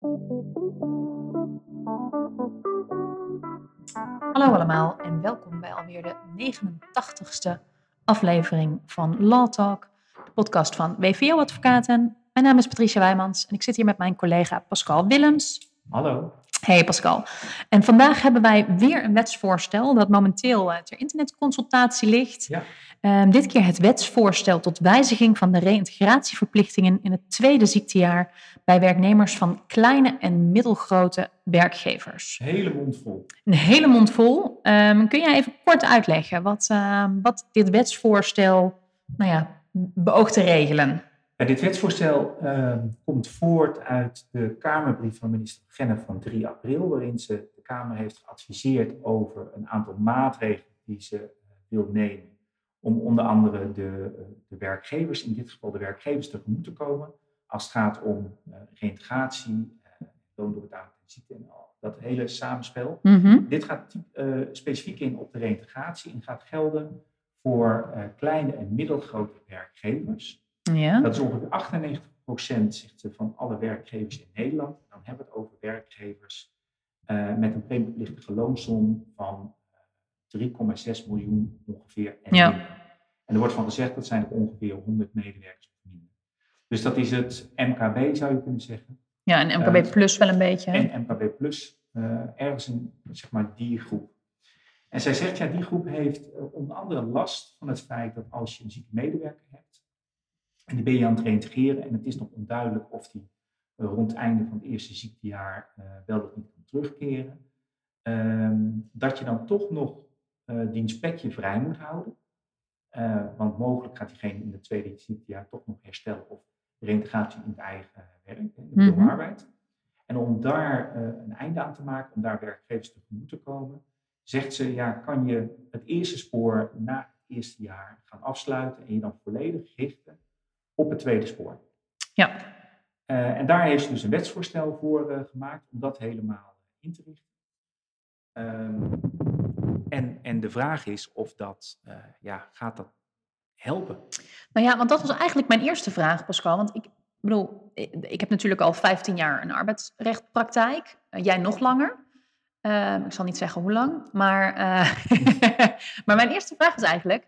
Hallo allemaal en welkom bij alweer de 89ste aflevering van Law Talk, de podcast van WVO Advocaten. Mijn naam is Patricia Wijmans en ik zit hier met mijn collega Pascal Willems. Hallo. Hey Pascal. En vandaag hebben wij weer een wetsvoorstel dat momenteel eh, ter internetconsultatie ligt. Ja. Ehm, dit keer het wetsvoorstel tot wijziging van de reïntegratieverplichtingen in het tweede ziektejaar bij werknemers van kleine en middelgrote werkgevers. Hele mond vol. Een hele mond vol. Ehm, kun jij even kort uitleggen wat, ehm, wat dit wetsvoorstel nou ja, beoogt te regelen? Dit wetsvoorstel ehm, komt voort uit de Kamerbrief van minister Genne van 3 april, waarin ze de Kamer heeft geadviseerd over een aantal maatregelen die ze eh, wil nemen om onder andere de, eh, de werkgevers, in dit geval de werkgevers, tegemoet te komen als het gaat om uh, reïntegratie, uh, loondoorbetaling en ziekte en al dat hele samenspel. Mhm. Dit gaat uh, specifiek in op de reïntegratie en gaat gelden voor kleine en middelgrote werkgevers. Ja. Dat is ongeveer 98% zegt ze, van alle werkgevers in Nederland. Dan hebben we het over werkgevers met een premieplichtige loonsom van 3,6 miljoen ongeveer en Ja. En er wordt van gezegd dat zijn er ongeveer 100 medewerkers minder. Dus dat is het MKB zou je kunnen zeggen. ja, en MKB Eh, Plus wel een beetje. hè? En MKB Plus, eh, ergens in zeg maar, die groep. En zij zegt, ja, die groep heeft eh, onder andere last van het feit dat als je een zieke medewerker hebt, en die ben je aan het reintegreren, en het is nog onduidelijk of die eh, rond het einde van het eerste ziektejaar eh, wel of niet kan terugkeren, ehm, dat je dan toch nog eh die inspectie vrij moet houden. Eh, want mogelijk gaat diegene in het tweede ziektejaar toch nog herstellen of reintegratie in het eigen werk, in de Mhm. beroeparbeid. En om daar eh, een einde aan te maken, om daar werkgevers tegemoet te komen, zegt ze, ja, kan je het eerste spoor na het eerste jaar gaan afsluiten en je dan volledig richten op het tweede spoor. Ja. Eh, en daar heeft ze dus een wetsvoorstel voor eh, gemaakt om dat helemaal in te richten. Ehm, en, en de vraag is of dat, eh, ja, gaat dat helpen? Nou ja, want dat was eigenlijk mijn eerste vraag, Pascal. Want ik bedoel, ik heb natuurlijk al 15 jaar een arbeidsrechtpraktijk. Jij nog langer. Ehm, ik zal niet zeggen hoe lang. Maar, maar mijn eerste vraag is eigenlijk...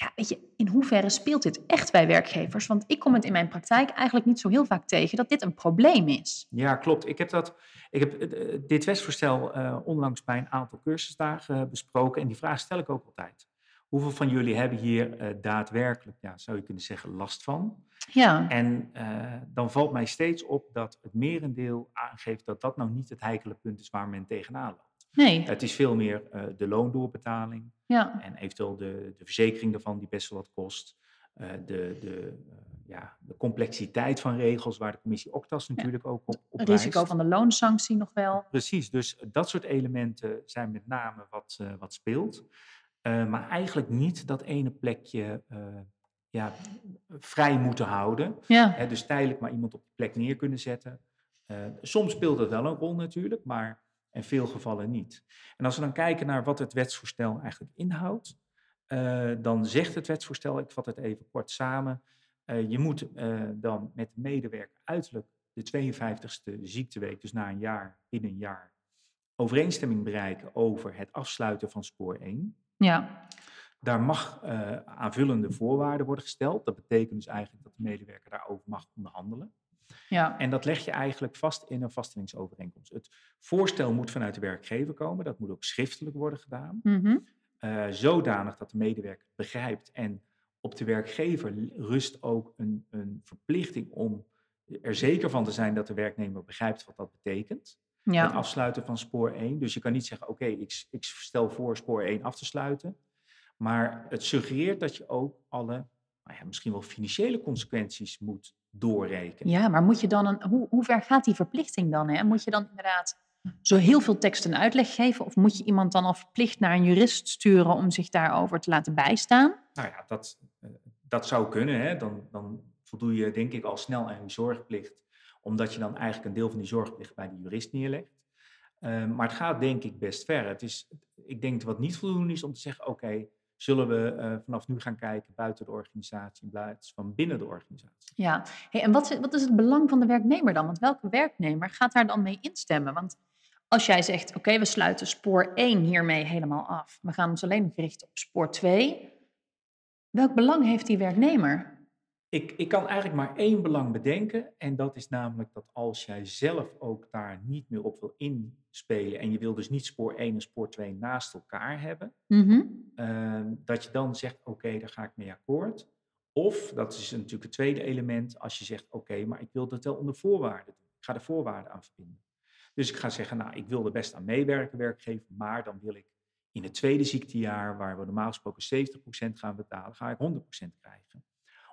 Ja, weet je, in hoeverre speelt dit echt bij werkgevers? Want ik kom het in mijn praktijk eigenlijk niet zo heel vaak tegen dat dit een probleem is. Ja, klopt. Ik heb, dat, ik heb eh, eh, dit wetsvoorstel eh, onlangs bij een aantal cursusdagen besproken. En die vraag stel ik ook altijd. Hoeveel van jullie hebben hier daadwerkelijk, ja, zou je kunnen zeggen, last van? Ja, En dan valt mij steeds op dat het merendeel aangeeft dat dat nou niet het heikele punt is waar men tegenaan loopt. Nee, Het is veel meer eh, de loondoorbetaling ja, en eventueel de, de verzekering daarvan die best wel wat kost. Eh, de, de, ja, de complexiteit van regels waar de commissie Octas natuurlijk ook op, op het risico wijst. van de loonsanctie nog wel. Precies, dus dat soort elementen zijn met name wat, eh, wat speelt. Maar eigenlijk niet dat ene plekje ja, vrij moeten houden. Ja, dus tijdelijk maar iemand op die plek neer kunnen zetten. Soms speelt dat wel een rol natuurlijk, maar in veel gevallen niet. En als we dan kijken naar wat het wetsvoorstel eigenlijk inhoudt, eh, dan zegt het wetsvoorstel, ik vat het even kort samen, eh, je moet eh, dan met de medewerker uiterlijk de 52e ziekteweek, dus na een jaar, binnen een jaar, overeenstemming bereiken over het afsluiten van spoor 1. ja, Daar mag aanvullende voorwaarden worden gesteld. Dat betekent dus eigenlijk dat de medewerker daarover mag onderhandelen. Ja. En dat leg je eigenlijk vast in een vaststellingsovereenkomst. Het voorstel moet vanuit de werkgever komen. Dat moet ook schriftelijk worden gedaan. Mhm. eh, zodanig dat de medewerker het begrijpt. En op de werkgever rust ook een, een verplichting om er zeker van te zijn dat de werknemer begrijpt wat dat betekent. Het afsluiten van spoor 1. Dus je kan niet zeggen, oké, ik, ik stel voor spoor 1 af te sluiten. Maar het suggereert dat je ook alle, nou ja, misschien wel financiële consequenties moet doorrekenen. Ja, maar moet je dan een, hoe, hoe ver gaat die verplichting dan? Hè? Moet je dan inderdaad zo heel veel tekst en uitleg geven? Of moet je iemand dan al verplicht naar een jurist sturen om zich daarover te laten bijstaan? Nou ja, dat, eh, dat zou kunnen. Hè? Dan, dan voldoe je denk ik al snel aan je zorgplicht. Omdat je dan eigenlijk een deel van die zorgplicht bij de jurist neerlegt. Eh, maar het gaat denk ik best ver. Het is, ik denk dat wat niet voldoende is om te zeggen, oké, zullen we eh, vanaf nu gaan kijken buiten de organisatie in plaats van binnen de organisatie. Ja, hey, en wat is, wat is het belang van de werknemer dan? Want welke werknemer gaat daar dan mee instemmen? Want als jij zegt, oké, we sluiten spoor 1 hiermee helemaal af. We gaan ons alleen richten op spoor 2. Welk belang heeft die werknemer? Ik, ik kan eigenlijk maar één belang bedenken. En dat is namelijk dat als jij zelf ook daar niet meer op wil inspelen. En je wil dus niet spoor 1 en spoor 2 naast elkaar hebben. Mhm. Ehm, dat je dan zegt, oké, daar ga ik mee akkoord. Of, dat is natuurlijk het tweede element, als je zegt, oké, maar ik wil dat wel onder voorwaarden doen. Ik ga de voorwaarden aan verbinden. Dus ik ga zeggen, nou, ik wil er best aan meewerken, werkgever, maar dan wil ik in het tweede ziektejaar, waar we normaal gesproken 70% gaan betalen, ga ik 100% krijgen.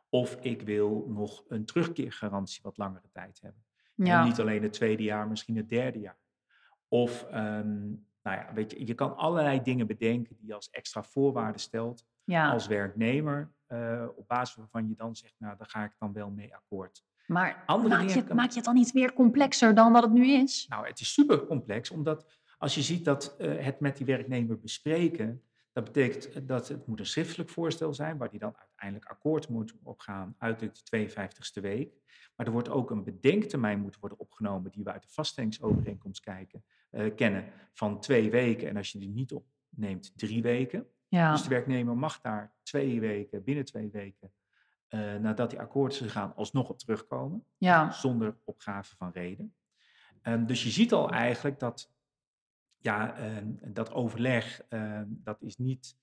Of ik wil nog een terugkeergarantie wat langere tijd hebben. Ja. En niet alleen het tweede jaar, misschien het derde jaar. Of, ehm, nou ja, weet je, je kan allerlei dingen bedenken die je als extra voorwaarden stelt ja. als werknemer, eh, op basis waarvan je dan zegt, nou, daar ga ik dan wel mee akkoord. Maar Andere maak je, het- kan- maak je het dan niet meer complexer dan wat het nu is? Nou, het is super complex, omdat als je ziet dat eh, het met die werknemer bespreken, dat betekent dat het moet een schriftelijk voorstel zijn, waar die dan uiteindelijk akkoord moet op gaan uit de 52e week. Maar er wordt ook een bedenktermijn moeten worden opgenomen, die we uit de vaststellingsovereenkomst kijken, eh, kennen, van twee weken. En als je die niet opneemt, drie weken. Ja. Dus de werknemer mag daar twee weken, binnen twee weken, eh, nadat hij akkoord is gegaan, alsnog op terugkomen ja. zonder opgave van reden. Ehm, dus je ziet al eigenlijk dat ja, ehm, dat overleg, ehm, dat is niet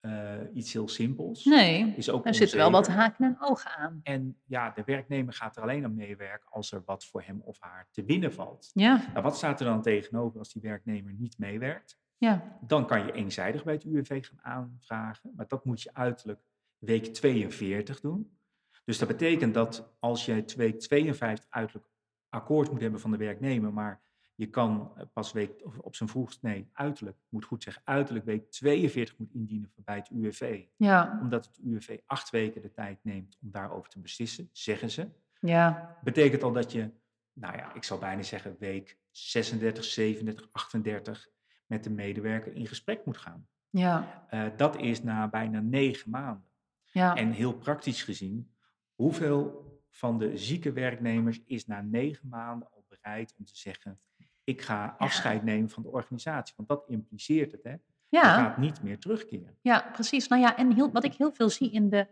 eh, iets heel simpels. Nee, Is ook er zitten wel wat haken en ogen aan. En ja, de werknemer gaat er alleen aan meewerken als er wat voor hem of haar te winnen valt. Ja, Nou, wat staat er dan tegenover als die werknemer niet meewerkt? ja, Dan kan je eenzijdig bij het UWV gaan aanvragen, maar dat moet je uiterlijk week 42 doen. Dus dat betekent dat als je week 52 uiterlijk akkoord moet hebben van de werknemer, maar je kan eh, pas week, of op zijn vroegst, nee, uiterlijk, moet goed zeggen, uiterlijk week 42 moet indienen bij het UWV. ja, Omdat het UWV acht weken de tijd neemt om daarover te beslissen, zeggen ze. ja, Betekent al dat je, nou ja, ik zou bijna zeggen week 36, 37, 38 met de medewerker in gesprek moet gaan. ja, Eh, dat is na bijna negen maanden. ja. En heel praktisch gezien, hoeveel van de zieke werknemers is na negen maanden al bereid om te zeggen, ik ga afscheid nemen van de organisatie? Want dat impliceert het, hè? Je gaat niet meer terugkeren. ja, precies. Nou ja, en heel, wat ik heel veel zie in de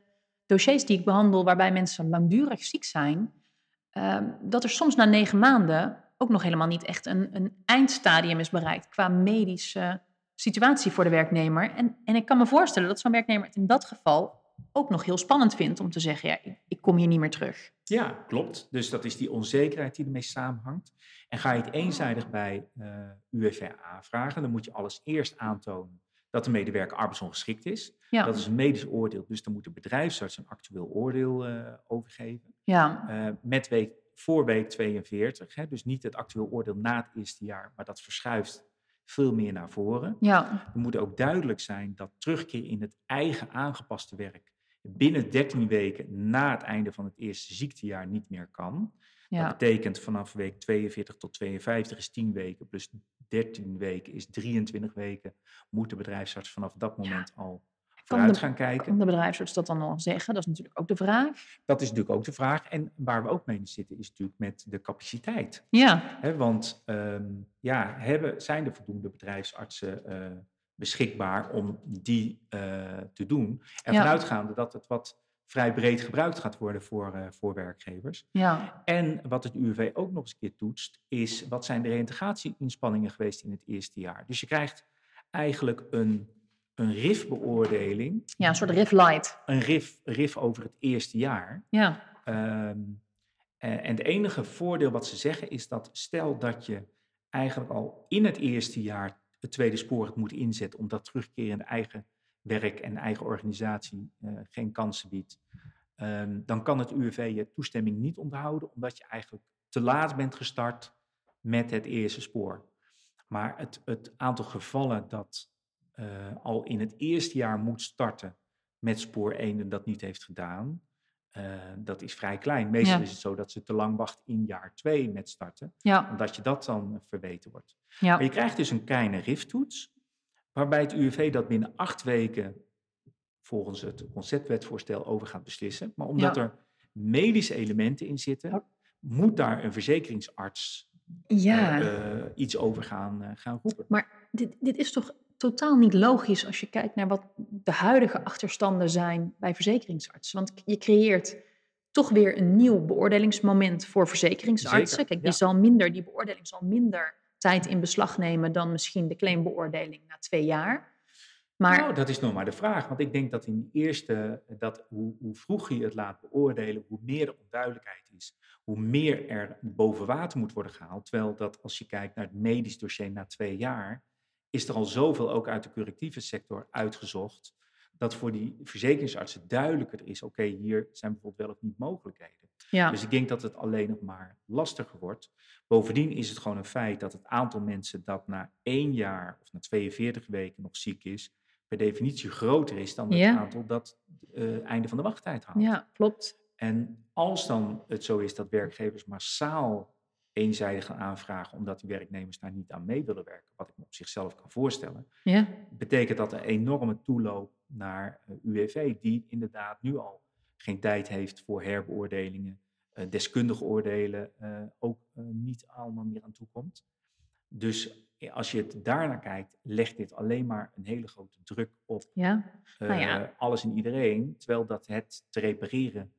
dossiers die ik behandel, waarbij mensen langdurig ziek zijn, ehm, dat er soms na negen maanden ook nog helemaal niet echt een, een eindstadium is bereikt qua medische situatie voor de werknemer. En, en ik kan me voorstellen dat zo'n werknemer het in dat geval ook nog heel spannend vindt om te zeggen, ja, ik, kom hier niet meer terug. Ja, klopt. Dus dat is die onzekerheid die ermee samenhangt. En ga je het eenzijdig bij eh UWV aanvragen, dan moet je alles eerst aantonen dat de medewerker arbeidsongeschikt is. Ja, Dat is een medisch oordeel, dus dan moet de bedrijfsarts een actueel oordeel eh, overgeven. ja, Eh, met week, voor week 42, hè, dus niet het actueel oordeel na het eerste jaar, maar dat verschuift veel meer naar voren. ja, Er moet ook duidelijk zijn dat terugkeer in het eigen aangepaste werk binnen 13 weken na het einde van het eerste ziektejaar niet meer kan. Dat betekent vanaf week 42 tot 52 is 10 weken, plus 13 weken is 23 weken. Moet de bedrijfsarts vanaf dat moment al vooruit de- gaan kijken. kan de bedrijfsarts dat dan nog zeggen? Dat is natuurlijk ook de vraag. Dat is natuurlijk ook de vraag. En waar we ook mee zitten is natuurlijk met de capaciteit. Ja, want ehm, ja, hebben, zijn er voldoende bedrijfsartsen eh, beschikbaar om die eh, te doen? En Ja. vanuitgaande dat het wat vrij breed gebruikt gaat worden voor, eh, voor werkgevers. ja, En wat het UWV ook nog eens een keer toetst, is wat zijn de reintegratie-inspanningen geweest in het eerste jaar. Dus je krijgt eigenlijk een, een RIF-beoordeling, ja, een soort riff light. een RIF, RIF over het eerste jaar. Ja, Ehm, en, en het enige voordeel wat ze zeggen is dat stel dat je eigenlijk al in het eerste jaar het tweede spoor het moet inzetten, omdat terugkerende eigen werk en eigen organisatie eh, geen kansen biedt, ehm, dan kan het UWV je toestemming niet onthouden, omdat je eigenlijk te laat bent gestart met het eerste spoor. Maar het, het aantal gevallen dat eh, al in het eerste jaar moet starten met spoor 1 en dat niet heeft gedaan, eh, dat is vrij klein. Meestal Ja. is het zo dat ze te lang wachten in jaar 2 met starten, ja, omdat je dat dan verweten wordt. ja, Maar je krijgt dus een kleine RIF-toets, waarbij het UWV dat binnen acht weken volgens het conceptwetvoorstel over gaat beslissen. Maar omdat er medische elementen in zitten, moet daar een verzekeringsarts ja. uh, iets over gaan, uh, gaan roepen. Maar dit, dit is toch totaal niet logisch als je kijkt naar wat de huidige achterstanden zijn bij verzekeringsartsen. Want je creëert toch weer een nieuw beoordelingsmoment voor verzekeringsartsen. Kijk, die zal minder, die beoordeling zal minder tijd in beslag nemen dan misschien de claimbeoordeling na twee jaar. Maar... Nou, dat is nog maar de vraag. Want ik denk dat in de eerste, dat hoe, hoe vroeger je het laat beoordelen, hoe meer de onduidelijkheid is. Hoe meer er boven water moet worden gehaald. Terwijl dat als je kijkt naar het medisch dossier na twee jaar, is er al zoveel ook uit de correctieve sector uitgezocht. Dat voor die verzekeringsartsen duidelijker is, oké, hier zijn bijvoorbeeld wel of niet mogelijkheden. Ja. Dus ik denk dat het alleen nog maar lastiger wordt. Bovendien is het gewoon een feit dat het aantal mensen dat na één jaar of na 42 weken nog ziek is, per definitie groter is dan het aantal dat uh, einde van de wachttijd haalt. Ja, klopt. En als dan het zo is dat werkgevers massaal eenzijdig gaan aanvragen omdat die werknemers daar niet aan mee willen werken, wat ik me op zichzelf kan voorstellen, ja. betekent dat een enorme toeloop naar eh, UWV, die inderdaad nu al geen tijd heeft voor herbeoordelingen, uh, deskundige oordelen ook niet allemaal meer aan toekomt. Dus als je het daarnaar kijkt, legt dit alleen maar een hele grote druk op ja. Nou ja. alles en iedereen. Terwijl dat het te repareren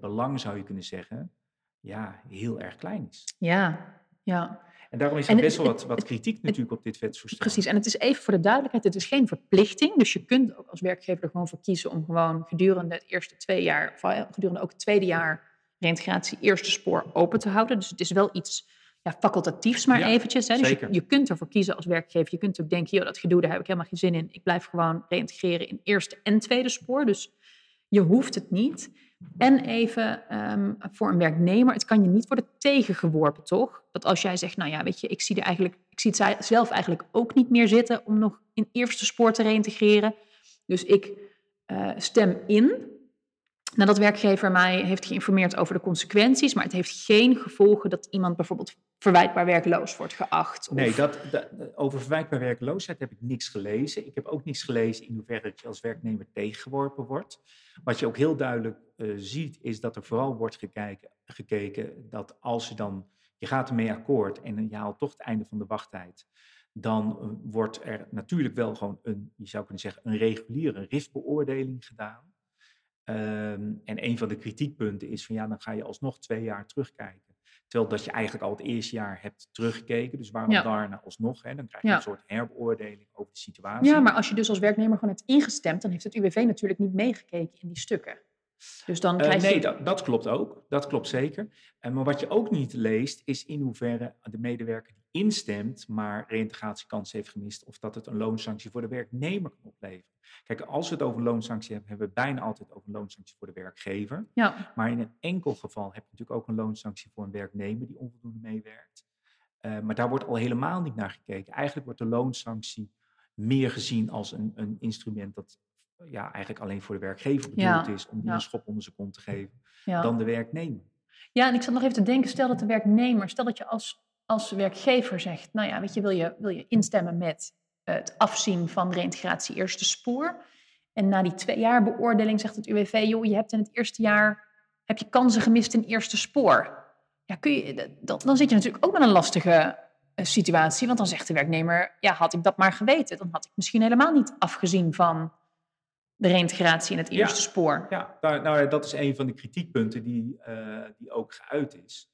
belang, zou je kunnen zeggen, ja, heel erg klein is. Ja, ja. En daarom is er best wel wat, wat kritiek natuurlijk op dit wetsvoorstel. Precies, en het is even voor de duidelijkheid, het is geen verplichting. Dus je kunt ook als werkgever er gewoon voor kiezen om gewoon gedurende het eerste twee jaar, of gedurende ook het tweede jaar reintegratie eerste spoor open te houden. Dus het is wel iets ja, facultatiefs maar eventjes. Hè? Dus je, je, kunt ervoor kiezen als werkgever. Je kunt ook denken, joh, dat gedoe, daar heb ik helemaal geen zin in. Ik blijf gewoon reintegreren in eerste en tweede spoor. Dus je hoeft het niet. En even ehm, voor een werknemer, het kan je niet worden tegengeworpen, toch? Dat als jij zegt, nou ja, weet je, ik zie, er eigenlijk, ik zie het zelf eigenlijk ook niet meer zitten om nog in eerste spoor te reintegreren. Dus ik uh, stem in nadat werkgever mij heeft geïnformeerd over de consequenties, maar het heeft geen gevolgen dat iemand bijvoorbeeld verwijtbaar werkloos wordt geacht. Nee, dat, over verwijtbaar werkloosheid heb ik niks gelezen. Ik heb ook niks gelezen in hoeverre je als werknemer tegengeworpen wordt. Wat je ook heel duidelijk uh, ziet, is dat er vooral wordt gekeken, gekeken dat als je dan, je gaat ermee akkoord en je haalt toch het einde van de wachttijd, dan uh, wordt er natuurlijk wel gewoon een, je zou kunnen zeggen, een reguliere RIF-beoordeling gedaan. Ehm, en een van de kritiekpunten is van ja, dan ga je alsnog twee jaar terugkijken. Terwijl dat je eigenlijk al het eerste jaar hebt teruggekeken. Dus waarom ja. daarna alsnog? Hè? Dan krijg je een soort herbeoordeling over de situatie. Ja, maar als je dus als werknemer gewoon hebt ingestemd, dan heeft het UWV natuurlijk niet meegekeken in die stukken. Dus dan eh, krijg uh, nee, dat, dat, klopt ook. Dat klopt zeker. Uh, maar wat je ook niet leest, is in hoeverre de medewerker instemt, maar reïntegratiekans heeft gemist, of dat het een loonsanctie voor de werknemer kan opleveren. Kijk, als we het over loonsanctie hebben, hebben we bijna altijd over een loonsanctie voor de werkgever. Ja. Maar in een enkel geval heb je natuurlijk ook een loonsanctie voor een werknemer die onvoldoende meewerkt. Uh, maar daar wordt al helemaal niet naar gekeken. Eigenlijk wordt de loonsanctie meer gezien als een, een instrument dat ja, eigenlijk alleen voor de werkgever bedoeld is om die een schop onder zijn kont te geven, dan de werknemer. Ja, en ik zat nog even te denken, stel dat de werknemer, stel dat je als, als werkgever zegt, nou ja, weet je, wil je, wil je instemmen met het afzien van reintegratie eerste spoor. En na die twee jaar beoordeling zegt het UWV, joh, je hebt in het eerste jaar heb je kansen gemist in eerste spoor. Ja, kun je, dat, dan zit je natuurlijk ook met een lastige eh, situatie, want dan zegt de werknemer, ja, had ik dat maar geweten, dan had ik misschien helemaal niet afgezien van de reintegratie in het eerste spoor. Ja, nou, nou, dat is een van de kritiekpunten die, uh, die ook geuit is.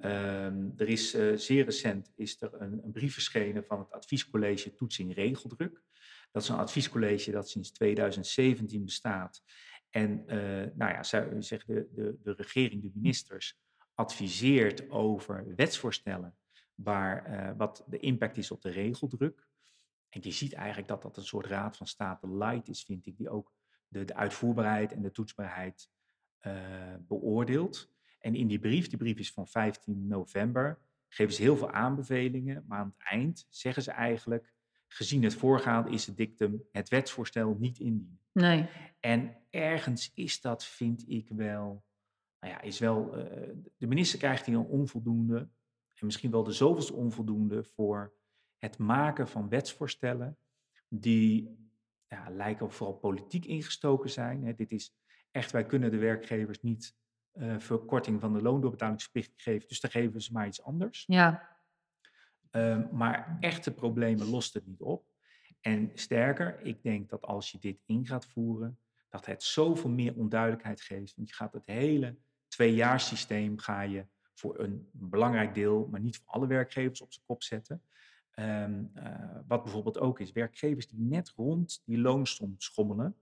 Um, er is uh, zeer recent is er een, een, brief verschenen van het adviescollege Toetsing Regeldruk. Dat is een adviescollege dat sinds 2017 bestaat. En uh, nou ja, zou zeggen de, de, de regering, de ministers, adviseert over wetsvoorstellen waar uh, wat de impact is op de regeldruk. En je ziet eigenlijk dat dat een soort raad van state light is, vind ik, die ook de, de uitvoerbaarheid en de toetsbaarheid beoordeelt. En in die brief, die brief is van 15 november, geven ze heel veel aanbevelingen, maar aan het eind zeggen ze eigenlijk, gezien het voorgaande is het dictum het wetsvoorstel niet indienen. Nee. En ergens is dat, vind ik wel, nou ja, is wel, uh, de minister krijgt hier een onvoldoende, en misschien wel de zoveelste onvoldoende voor het maken van wetsvoorstellen die ja, lijken vooral politiek ingestoken zijn. Hè. Dit is echt, wij kunnen de werkgevers niet uh, verkorting van de loondoorbetalingsplicht geven, dus dan geven ze maar iets anders. Ja. Um, maar echte problemen lost het niet op. En sterker, ik denk dat als je dit in gaat voeren, dat het zoveel meer onduidelijkheid geeft. Want je gaat het hele tweejaarssysteem ga je voor een belangrijk deel, maar niet voor alle werkgevers op zijn kop zetten. Um, uh, wat bijvoorbeeld ook is, werkgevers die net rond die loonsom schommelen,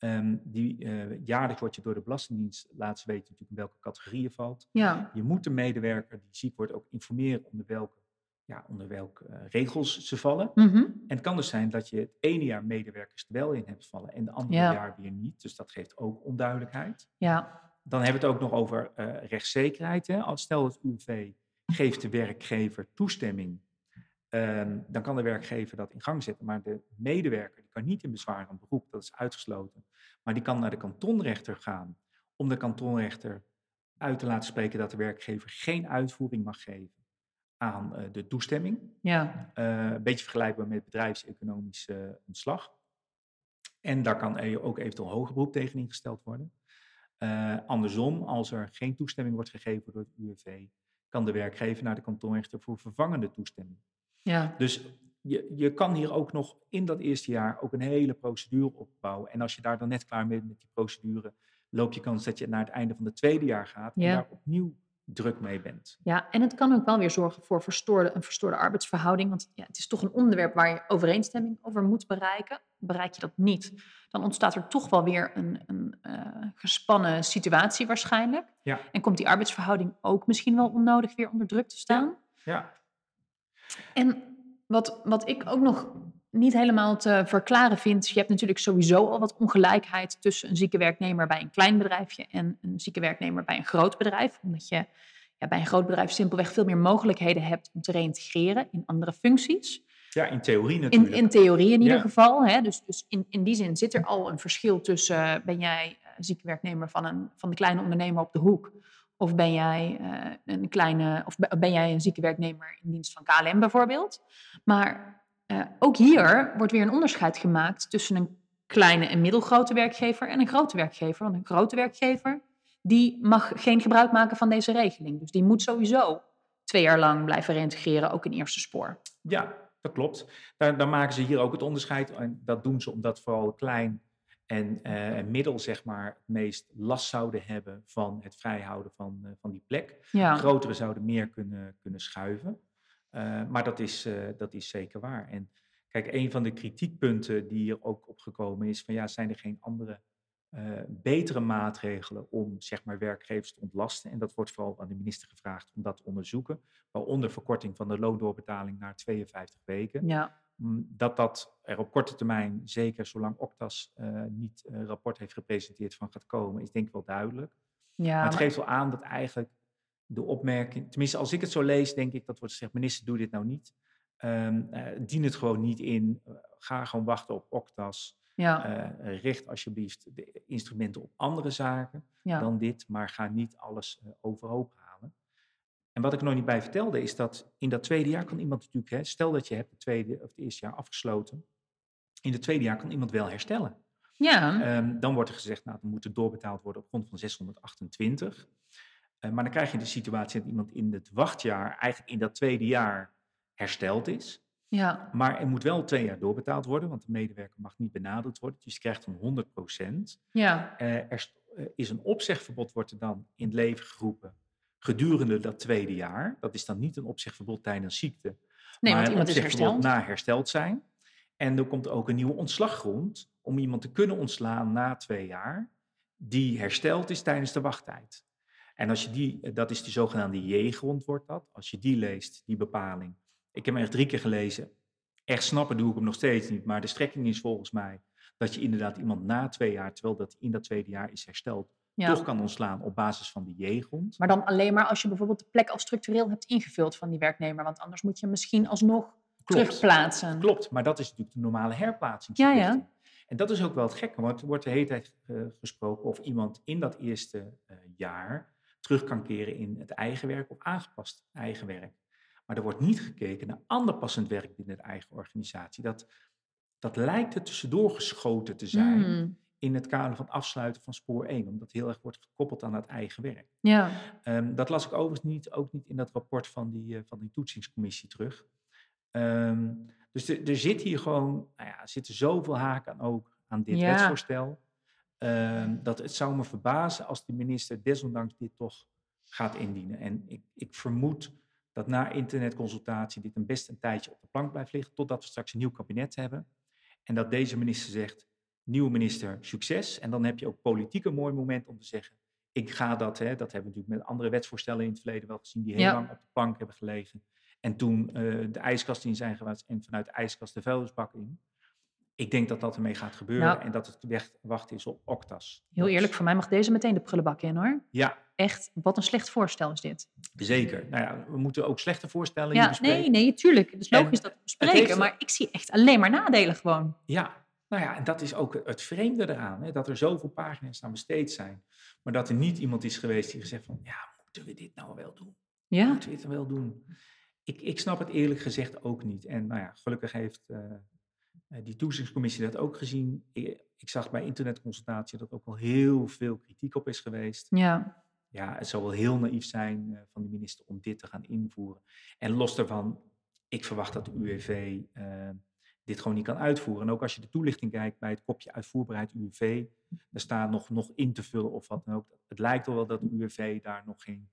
um, die uh, jaarlijks wordt je door de Belastingdienst, laten weten natuurlijk in welke categorie je valt. Ja. Je moet de medewerker die ziek wordt ook informeren onder welke ja, onder welke uh, regels ze vallen. Mm -hmm. En het kan dus zijn dat je het ene jaar medewerkers er wel in hebt vallen en de andere Ja. jaar weer niet. Dus dat geeft ook onduidelijkheid. Ja. Dan hebben we het ook nog over uh, rechtszekerheid. Hè. Als stel het UWV geeft de werkgever toestemming, um, dan kan de werkgever dat in gang zetten. Maar de medewerker die kan niet in bezwaar aan beroep, dat is uitgesloten. Maar die kan naar de kantonrechter gaan om de kantonrechter uit te laten spreken dat de werkgever geen uitvoering mag geven aan uh, de toestemming. Ja. Uh, een beetje vergelijkbaar met bedrijfseconomische uh, ontslag. En daar kan er ook eventueel hoger beroep tegen ingesteld worden. Andersom, als er geen toestemming wordt gegeven door het UWV, kan de werkgever naar de kantonrechter voor vervangende toestemming. Ja. Dus je, je kan hier ook nog in dat eerste jaar ook een hele procedure opbouwen. En als je daar dan net klaar bent met die procedure, loop je kans dat je naar het einde van het tweede jaar gaat en Ja. daar opnieuw druk mee bent. Ja, en het kan ook wel weer zorgen voor verstoorde, een verstoorde arbeidsverhouding. Want ja, het is toch een onderwerp waar je overeenstemming over moet bereiken. Bereik je dat niet, dan ontstaat er toch wel weer een, een uh, gespannen situatie waarschijnlijk. Ja. En komt die arbeidsverhouding ook misschien wel onnodig weer onder druk te staan. Ja, En wat, wat ik ook nog niet helemaal te verklaren vind, je hebt natuurlijk sowieso al wat ongelijkheid tussen een zieke werknemer bij een klein bedrijfje en een zieke werknemer bij een groot bedrijf. Omdat je ja, bij een groot bedrijf simpelweg veel meer mogelijkheden hebt om te reïntegreren in andere functies. ja in theorie In, natuurlijk. in theorie in ieder Ja. geval. Hè? Dus, dus in, in die zin zit er al een verschil tussen, uh, ben jij uh, zieke werknemer van, een, van de kleine ondernemer op de hoek? Of ben jij, uh, een, kleine, of ben jij een zieke werknemer in dienst van KLM bijvoorbeeld? Maar uh, ook hier wordt weer een onderscheid gemaakt tussen een kleine en middelgrote werkgever en een grote werkgever. Want een grote werkgever die mag geen gebruik maken van deze regeling. Dus die moet sowieso twee jaar lang blijven reintegreren, ook in eerste spoor. Ja, dat klopt. Daar, daar maken ze hier ook het onderscheid. En dat doen ze omdat vooral klein en uh, middel, zeg maar, het meest last zouden hebben van het vrijhouden van, uh, van die plek. Ja. Grotere zouden meer kunnen, kunnen schuiven. Uh, maar dat is, dat is zeker waar. En kijk, een van de kritiekpunten die hier ook opgekomen is: van ja, zijn er geen andere betere maatregelen om zeg maar, werkgevers te ontlasten? En dat wordt vooral aan de minister gevraagd om dat te onderzoeken. Waaronder verkorting van de loondoorbetaling naar 52 weken. Ja. Dat dat er op korte termijn, zeker zolang Octas niet een rapport heeft gepresenteerd van gaat komen, is denk ik wel duidelijk. Ja, maar het geeft wel aan dat eigenlijk de opmerking, tenminste als ik het zo lees, denk ik dat wordt gezegd, minister doe dit nou niet. Ehm eh, dien het gewoon niet in. Eh, ga gewoon wachten op Octas. ja, Eh, richt alsjeblieft de instrumenten op andere zaken ja. dan dit, maar ga niet alles eh, overhoop. En wat ik er nog niet bij vertelde is dat in dat tweede jaar kan iemand natuurlijk, hè, stel dat je hebt het tweede of het eerste jaar afgesloten, in het tweede jaar kan iemand wel herstellen. ja. Ehm, dan wordt er gezegd, nou, dan moet er doorbetaald worden op grond van 628. Eh, maar dan krijg je de situatie dat iemand in het wachtjaar, eigenlijk in dat tweede jaar, hersteld is. ja. Maar er moet wel twee jaar doorbetaald worden, want de medewerker mag niet benadeeld worden. Dus je krijgt dan 100 procent. ja. er st- eh, is een opzegverbod, wordt er dan in het leven geroepen gedurende dat tweede jaar. Dat is dan niet een opzegverbod tijdens ziekte, Nee, maar want iemand is hersteld. na hersteld zijn. En er komt ook een nieuwe ontslaggrond om iemand te kunnen ontslaan na twee jaar, die hersteld is tijdens de wachttijd. En als je die, eh, dat is de zogenaamde J-grond wordt dat. Als je die leest, die bepaling. Ik heb hem echt drie keer gelezen. Echt snappen doe ik hem nog steeds niet. Maar de strekking is volgens mij dat je inderdaad iemand na twee jaar, terwijl dat in dat tweede jaar is hersteld, Ja. toch kan ontslaan op basis van die J-grond. Maar dan alleen maar als je bijvoorbeeld de plek al structureel hebt ingevuld van die werknemer. Want anders moet je misschien alsnog Klopt. terugplaatsen. Klopt, maar dat is natuurlijk de normale Ja, herplaatsingsverplichting. ja. En dat is ook wel het gekke, want er wordt de hele tijd eh, gesproken of iemand in dat eerste eh, jaar terug kan keren in het eigen werk of aangepast eigen werk. Maar er wordt niet gekeken naar ander passend werk binnen de eigen organisatie. Dat dat lijkt er tussendoor geschoten te zijn Mm, in het kader van afsluiten van spoor 1, omdat heel erg wordt gekoppeld aan het eigen werk. ja, Ehm, dat las ik overigens niet, ook niet in dat rapport van die, eh, van die toetsingscommissie terug. Ehm, dus er- zit hier gewoon, nou ja, er zitten zoveel haken aan ook aan dit Ja. wetsvoorstel. ehm, dat het zou me verbazen als de minister desondanks dit toch gaat indienen. En ik, ik vermoed dat na internetconsultatie dit een best een tijdje op de plank blijft liggen, totdat we straks een nieuw kabinet hebben. En dat deze minister zegt, nieuwe minister, succes. En dan heb je ook politiek een mooi moment om te zeggen, ik ga dat, hè, dat hebben we natuurlijk met andere wetsvoorstellen in het verleden wel gezien, die heel Ja. lang op de plank hebben gelegen. En toen eh, de ijskast in zijn gewaad en vanuit de ijskast de vuilnisbak in. Ik denk dat dat ermee gaat gebeuren Nou. en dat het weg, wachten is op Octas. heel eerlijk, voor mij mag deze meteen de prullenbak in hoor. Ja, Echt, wat een slecht voorstel is dit. zeker. Nou ja, we moeten ook slechte voorstellen Ja, bespreken. nee, nee, tuurlijk. Het is En logisch dat we bespreken, maar ik zie echt alleen maar nadelen gewoon. Ja, nou ja, en dat is ook het vreemde eraan. Hè, dat er zoveel pagina's aan besteed zijn. Maar dat er niet iemand is geweest die gezegd van... Ja, moeten we dit nou wel doen? Ja, Moeten we dit wel doen? Ik, ik snap het eerlijk gezegd ook niet. En nou ja, gelukkig heeft eh, eh, die toezichtcommissie dat ook gezien. Ik, ik zag bij internetconsultatie dat ook wel heel veel kritiek op is geweest. ja, Ja, het zou wel heel naïef zijn eh, van de minister om dit te gaan invoeren. En los daarvan, ik verwacht dat de UWV dit gewoon niet kan uitvoeren. En ook als je de toelichting kijkt bij het kopje uitvoerbaarheid UWV, daar staat nog, nog in te vullen of wat dan ook. Het lijkt wel wel dat de UWV daar nog geen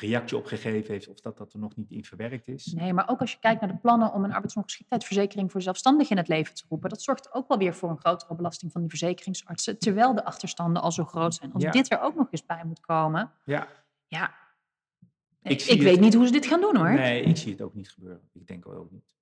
reactie op gegeven heeft of dat dat er nog niet in verwerkt is. nee, maar ook als je kijkt naar de plannen om een arbeidsongeschiktheidsverzekering voor zelfstandigen in het leven te roepen, dat zorgt ook wel weer voor een grotere belasting van die verzekeringsartsen, terwijl de achterstanden al zo groot zijn. Als Ja. dit er ook nog eens bij moet komen, Ja, ja, Ik ik, weet niet hoe ze dit gaan doen hoor. Nee, ik zie het ook niet gebeuren. Ik denk wel ook niet.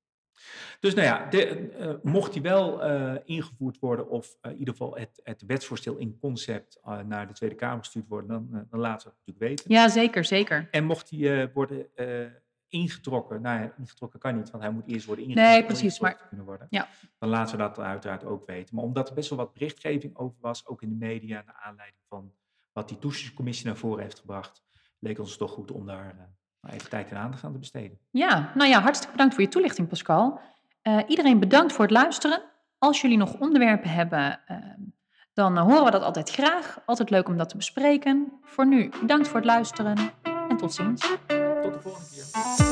Dus nou ja, de, eh, mocht die wel eh, ingevoerd worden, of eh, in ieder geval het, het wetsvoorstel in concept eh, naar de Tweede Kamer gestuurd worden, dan, eh, dan laten we het natuurlijk weten. Ja, zeker, zeker. En mocht die eh, worden eh, ingetrokken, nou ja, ingetrokken kan niet, want hij moet eerst worden ingetrokken. Nee, precies, maar- kunnen worden. ja. Dan laten we dat uiteraard ook weten. Maar omdat er best wel wat berichtgeving over was, ook in de media, naar aanleiding van wat die toezichtcommissie naar voren heeft gebracht, leek ons toch goed om daar eh, even tijd en aandacht aan te besteden. Ja, nou ja, hartstikke bedankt voor je toelichting, Pascal. Eh, iedereen bedankt voor het luisteren. Als jullie nog onderwerpen hebben, ehm, dan eh, horen we dat altijd graag. Altijd leuk om dat te bespreken. Voor nu, bedankt voor het luisteren en tot ziens. Tot de volgende keer.